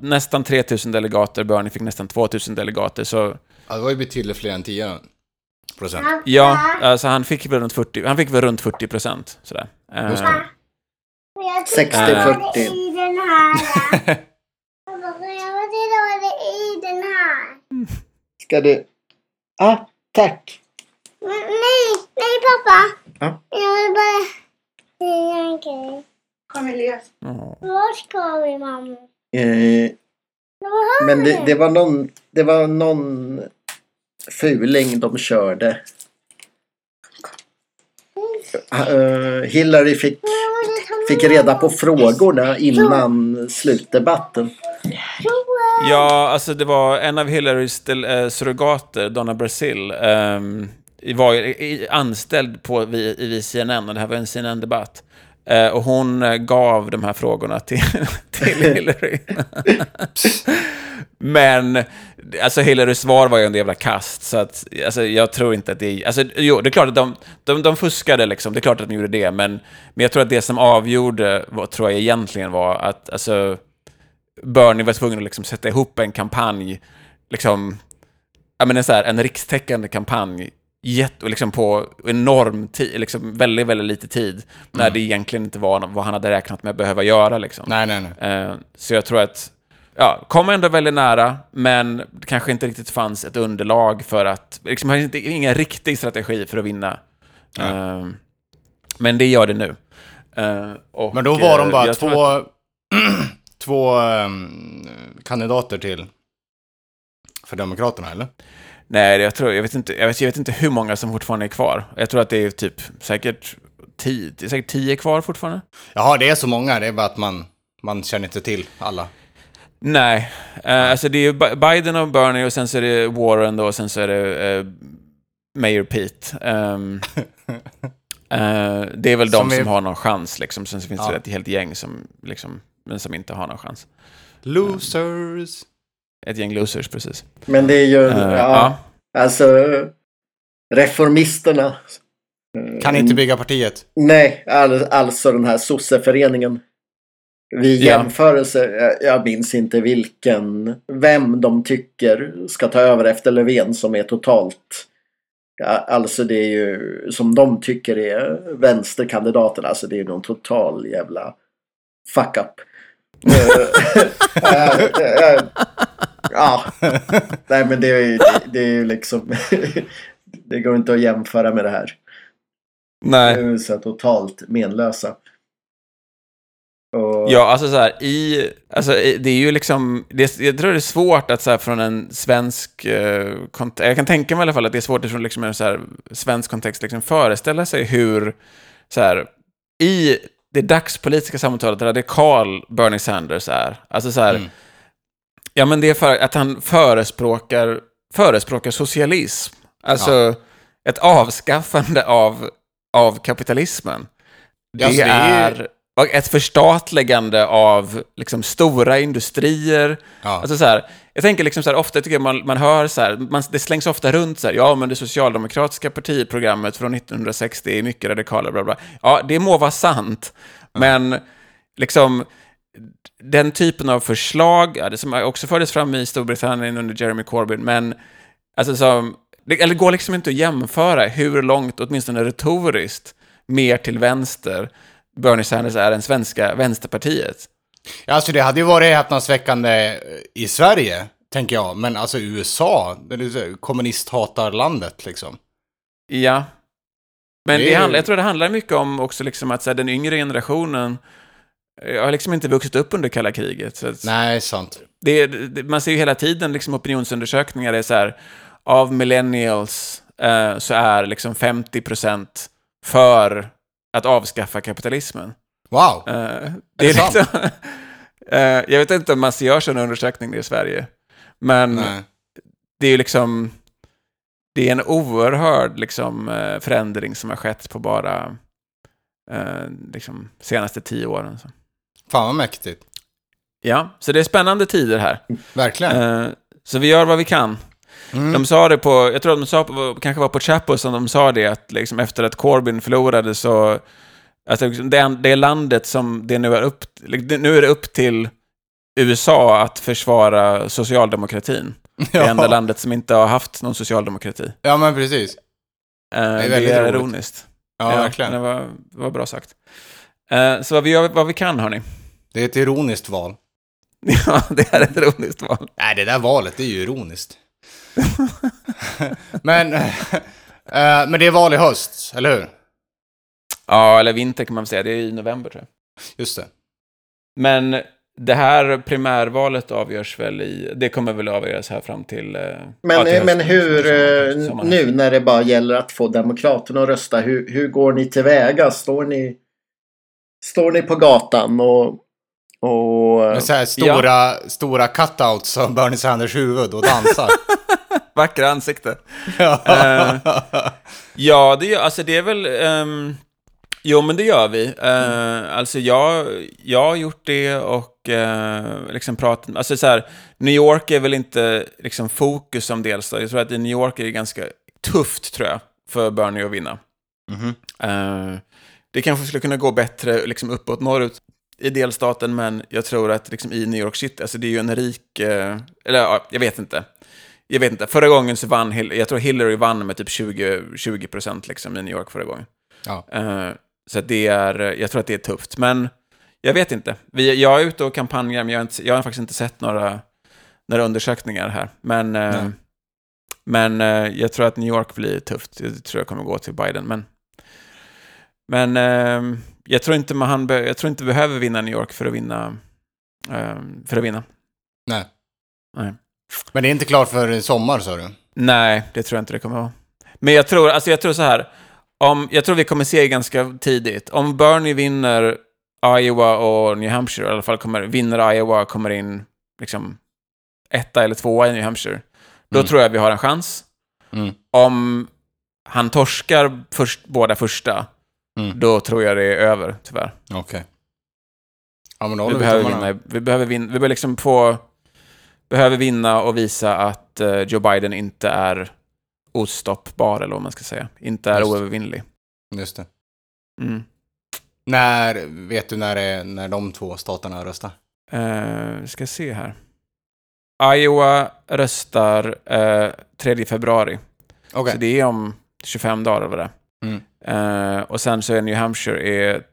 nästan 3000 delegater, Bernie fick nästan 2000 delegater, så... Ja, det var ju betydligt fler än 10 procent. Ja, alltså han fick väl runt 40, han fick väl runt 40 procent, sådär. Uh, 60-40 den här. jag vill ha det i den här. Ska du? Ja, ah, tack. nej, nej pappa. Ja. Jag vill bara säga en grej. Kom Elias. Var ska vi mamma? Eh, men det, det, var någon, det var någon fuling de körde. Uh, Hillary fick fick reda på frågorna innan slutdebatten. Ja, alltså det var en av Hillarys äh, surrogater, Donna Brazil, ähm, var anställd på, i, CNN, och det här var en CNN-debatt. Äh, och hon äh, gav de här frågorna till, till Hillary. Men, alltså Hillarys svar var ju en jävla kast, så att, alltså, jag tror inte att det... Alltså, jo, det är klart att de, de, de fuskade liksom, det är klart att de gjorde det, men, men jag tror att det som avgjorde, vad, tror jag egentligen var att, alltså, Bernie var tvungen att liksom sätta ihop en kampanj, liksom, ja men en så här, en rikstäckande kampanj, jätte, liksom på enorm tid, liksom väldigt, väldigt lite tid, mm. när det egentligen inte var vad han hade räknat med att behöva göra liksom. Nej, nej, nej. Uh, så jag tror att ja, kom ändå väldigt nära, men det kanske inte riktigt fanns ett underlag för att, liksom inte, ingen riktig strategi för att vinna. Ja. Uh, men det gör det nu. Uh, och, men då var de bara två, att... två um, kandidater till för Demokraterna, eller? Nej, jag, tror, jag, vet inte, jag, vet, jag vet inte hur många som fortfarande är kvar. Jag tror att det är typ säkert tio, säkert tio kvar fortfarande. Jaha, det är så många. Det är bara att man, man känner inte till alla. Nej, uh, alltså det är Biden och Bernie och sen så är det Warren då och sen så är det uh, Mayor Pete. Um, Eh, det är väl de Som som, är- har någon chans, liksom. Sen så finns Ja. det ett helt gäng som, liksom, men som inte har någon chans. Losers. Ett gäng losers, precis. Men det är ju, Eh, ja, ja. alltså reformisterna. Kan inte bygga partiet. Nej, all, alltså den här sosseföreningen. Vid Ja. jämförelse, jag, jag minns inte vilken, vem de tycker ska ta över efter Löfven som är totalt, ja, alltså det är ju, som de tycker är vänsterkandidaten, alltså det är ju någon total jävla fuck up. Ja, nej men det är ju det, det är ju liksom, det går inte att jämföra med det här. Nej. De är så totalt menlösa. Och, Ja, alltså så här, i, alltså det är ju liksom, det, jag tror det är svårt att så här från en svensk eh, kontext, jag kan tänka mig i alla fall att det är svårt från liksom en så här svensk kontext liksom föreställa sig hur, så här, i det dagspolitiska samtalet radikal Bernie Sanders är. Alltså så här, Mm. Ja men det är för att han förespråkar, förespråkar socialism. Alltså ett avskaffande av, av kapitalismen. Det, Ja, alltså, det är ett förstatligande av liksom, stora industrier. Ja. Alltså, så här, jag tänker liksom så här, ofta tycker jag man, man hör så här, man, det slängs ofta runt så här, ja men det socialdemokratiska partiprogrammet från 1960 är mycket radikalare, bla bla. Ja, det må vara sant, men liksom den typen av förslag, som också fördes fram i Storbritannien under Jeremy Corbyn, men alltså som, det, eller går liksom inte att jämföra hur långt, åtminstone retoriskt, mer till vänster Bernie Sanders är än svenska vänsterpartiet. Ja, alltså det hade ju varit häpnadsväckande i Sverige, tänker jag. Men alltså USA, kommunisthatarlandet liksom. Ja. Men Det det handlar, jag tror det handlar mycket om också liksom att så här, den yngre generationen eh, har liksom inte vuxit upp under kalla kriget. Så Nej, sant. det, det, man ser ju hela tiden liksom opinionsundersökningar, det är så här, av millennials eh, så är liksom 50% för att avskaffa kapitalismen. Wow. Eh, det det är liksom, eh, jag vet inte om man gör sådana undersökningar i Sverige, men Nej. det är ju liksom, det är en oerhörd liksom, eh, förändring som har skett på bara eh, liksom, senaste tio åren. Så. Fan vad mäktigt. Ja, så det är spännande tider här. Verkligen. Eh, så vi gör vad vi kan. Mm. De sa det på, jag tror att de sa på, kanske var på Chapo som de sa det, att liksom efter att Corbyn förlorade så, alltså det, det landet som det nu är upp, nu är det upp till USA att försvara socialdemokratin. Det enda ja. landet som inte har haft någon socialdemokrati. ja, men precis. Eh, det är, väldigt roligt. ironiskt. Ja, verkligen. Det var, det var bra sagt. Eh, så vad vi gör vad vi kan, hörni. Det är ett ironiskt val. ja, det är ett ironiskt val. Nej, det där valet, det är ju ironiskt. men, eh, men det är val i höst, eller hur? Ja, eller vinter kan man väl säga. Det är i november, tror jag. Just det. Men det här primärvalet avgörs väl i... Det kommer väl avgöras här fram till... Men, ja, till men hur, sommaren, sommaren. nu när det bara gäller att få Demokraterna att rösta, hur, hur går ni tillväga? Står ni, står ni på gatan och... och Med så här stora, stora cutouts av Bernie Sanders huvud och dansar. Vackra ansikte. ja. Ja, det, alltså det är väl... ehm, jo, men det gör vi. Eh, Alltså jag, jag har gjort det och uh, liksom pratat... Alltså så här, New York är väl inte liksom fokus som delstat. Jag tror att i New York är det ganska tufft, tror jag, för Bernie att vinna. Mhm. Eh, det kanske skulle kunna gå bättre liksom uppåt norrut i delstaten, men jag tror att liksom i New York City, alltså det är ju en rik... eh, eller ja, jag vet inte. Jag vet inte, förra gången så vann, jag tror Hillary vann med typ 20, 20 procent liksom i New York förra gången. Ja. Eh, så det är, jag tror att det är tufft, men jag vet inte. Vi, jag är ute och kampanjar, men jag har, inte, jag har faktiskt inte sett några, några undersökningar här. Men, eh, men eh, jag tror att New York blir tufft. Jag tror jag kommer gå till Biden, men men eh, jag tror inte man jag tror inte behöver vinna New York för att vinna. eh, för att vinna. Nej. Nej. Men det är inte klart för sommar, sa du? Nej, det tror jag inte det kommer vara. Men jag tror, alltså jag tror så här. Om, jag tror vi kommer se ganska tidigt. Om Bernie vinner Iowa och New Hampshire, i alla fall kommer, vinner Iowa och kommer in liksom etta eller tvåa i New Hampshire, då Mm. tror jag vi har en chans. Mm. Om han torskar först, båda första, Mm. då tror jag det är över, tyvärr. Okej. Ja, men då Vi behöver, vinna, vi behöver vinna, vi behöver liksom få, behöver vinna och visa att eh, Joe Biden inte är ostoppbar, eller vad man ska säga. Inte är Just. oövervinnlig. Just det. Mm. När, vet du när, det är, när de två staterna röstar? Eh, vi ska se här. Iowa röstar eh, 3 februari. Okej. Så det är om 25 dagar eller vad det. Mm. Eh, och sen så är New Hampshire är,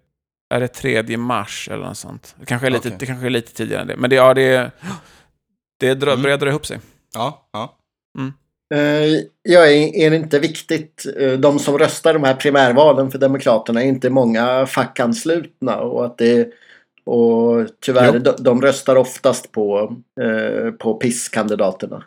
är det 3 mars eller något sånt. Det kanske är lite, Okej. det kanske är lite tidigare än det. Men det, ja, det, det dra, Mm. börjar dra ihop sig. Ja, ja. Eh, Ja, är det inte viktigt? eh, De som röstar de här primärvalen för Demokraterna är inte många fackanslutna och att det och tyvärr, de, de röstar oftast på, eh, på PIS-kandidaterna.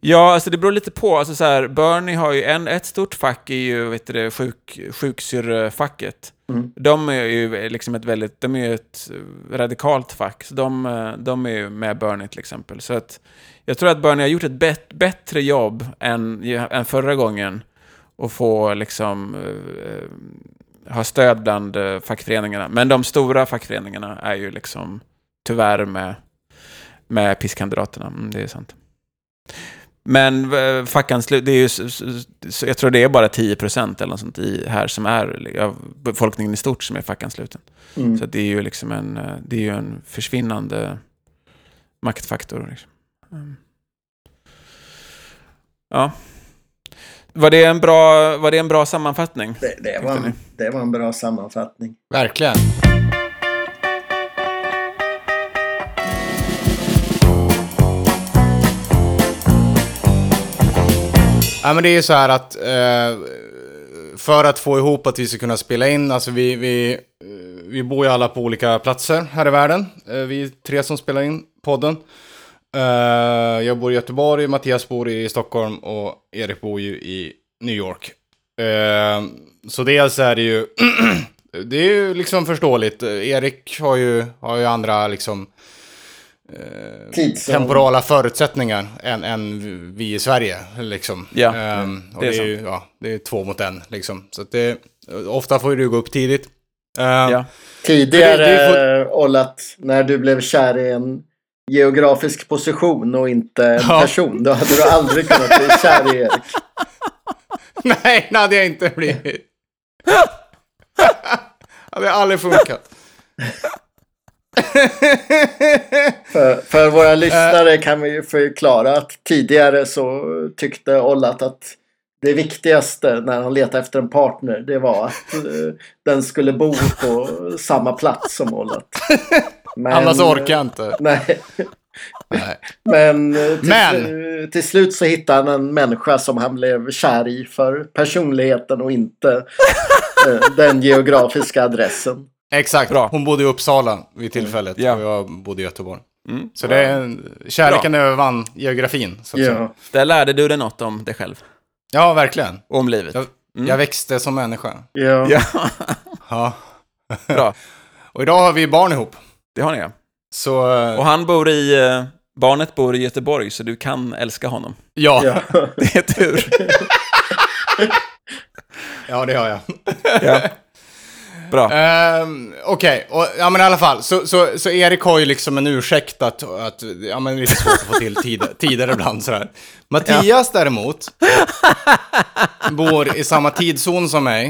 Ja, alltså det beror lite på. Alltså så här, Bernie har ju en, ett stort fack är ju vet du, sjuk, sjuksyrrefacket. Mm. De är ju liksom ett väldigt, de är ju ett radikalt fack. Så de, de är ju med Bernie till exempel. Så att jag tror att Bernie har gjort ett bet, bättre jobb än, än förra gången. Och få liksom eh, ha stöd bland eh, fackföreningarna. Men de stora fackföreningarna är ju liksom tyvärr med, med PIS-kandidaterna. Mm, det är sant. Men eh, fackanslut, det är ju, jag tror det är bara 10% eller något sånt i, här som är av befolkningen i stort som är fackansluten. Mm. Så det är ju liksom en, eh, det är ju en försvinnande maktfaktor. Liksom. Mm. Ja. Var det, en bra, var det en bra sammanfattning? Det, det, var en, det var en bra sammanfattning. Verkligen. Ja, men det är ju så här att eh, för att få ihop att vi ska kunna spela in, alltså vi, vi, eh, vi bor ju alla på olika platser här i världen. Eh, vi är tre som spelar in podden. Eh, jag bor i Göteborg, Mattias bor i Stockholm och Erik bor ju i New York. Eh, så dels är det ju, det är ju liksom förståeligt. Eh, Erik har ju, har ju andra liksom eh, Tids- temporala förutsättningar än, än vi i Sverige. Liksom. Ja, och det det är är, ju, ja, det är två mot en. Liksom. Så att det, ofta får du gå upp tidigt. Ehm, Ja. Tidigare, Det- det Ollat, när du blev kär i en geografisk position och inte en Ja. person, då hade du aldrig kunnat bli kär i Erik. Nej, det hade jag inte blivit. hade aldrig funkat. För, för våra lyssnare kan vi ju förklara att tidigare så tyckte Ollat att det viktigaste när han letade efter en partner det var att eh, den skulle bo på samma plats som Ollat. Men, Annars orkar jag inte. Nej, Nej. men, eh, till, Men- till slut så hittade han en människa som han blev kär i för personligheten och inte eh, den geografiska adressen. Exakt, Bra. hon bodde i Uppsala vid tillfället Ja. och jag bodde i Göteborg. Mm. Så det är en, kärleken övervann geografin. Så att säga. Ja. Där lärde du dig något om dig själv. ja, verkligen. Och om livet. Jag, Mm. jag växte som människa. Ja. Ja, Ja. bra. Och idag har vi barn ihop. Det har ni ja. Så, eh, Och han bor i... eh, Barnet bor i Göteborg, så du kan älska honom. ja. Ja. Det är tur. ja, det har jag. Ja. Bra. Ehm, Okej, och ja men i alla fall. Så, så, så Erik har ju liksom en ursäkt att, att ja men det är lite svårt att få till tid, tider ibland sådär. Mattias däremot bor i samma tidszon som mig.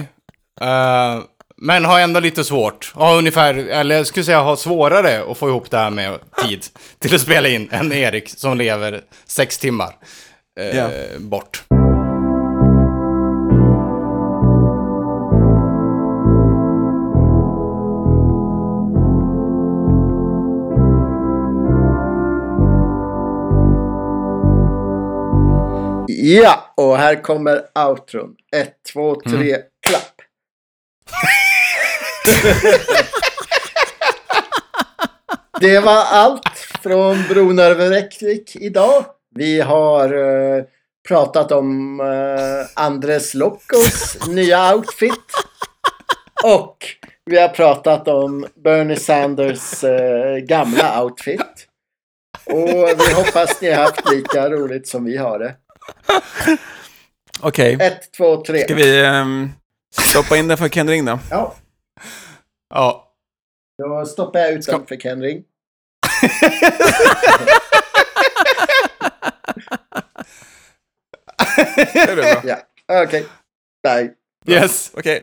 eh, men har ändå lite svårt. Har ungefär, eller jag skulle säga har svårare att få ihop det här med tid till att spela in än Erik som lever sex timmar eh, Ja. bort. Ja, och här kommer outron. Ett, två, tre, klapp. Det var allt från Bron över Räckvik idag. Vi har eh, pratat om eh, Andres Loccos nya outfit. Och vi har pratat om Bernie Sanders eh, gamla outfit. Och vi hoppas ni har haft lika roligt som vi har det. Okej. Ett, två, tre. Ska vi... ehm, Stoppa in den för Ken Ring då. Ja, Ja. då stoppar jag ut Ska- den för Ken Ring. Det är bra. Ja, okej. Bye. Yes. Okej.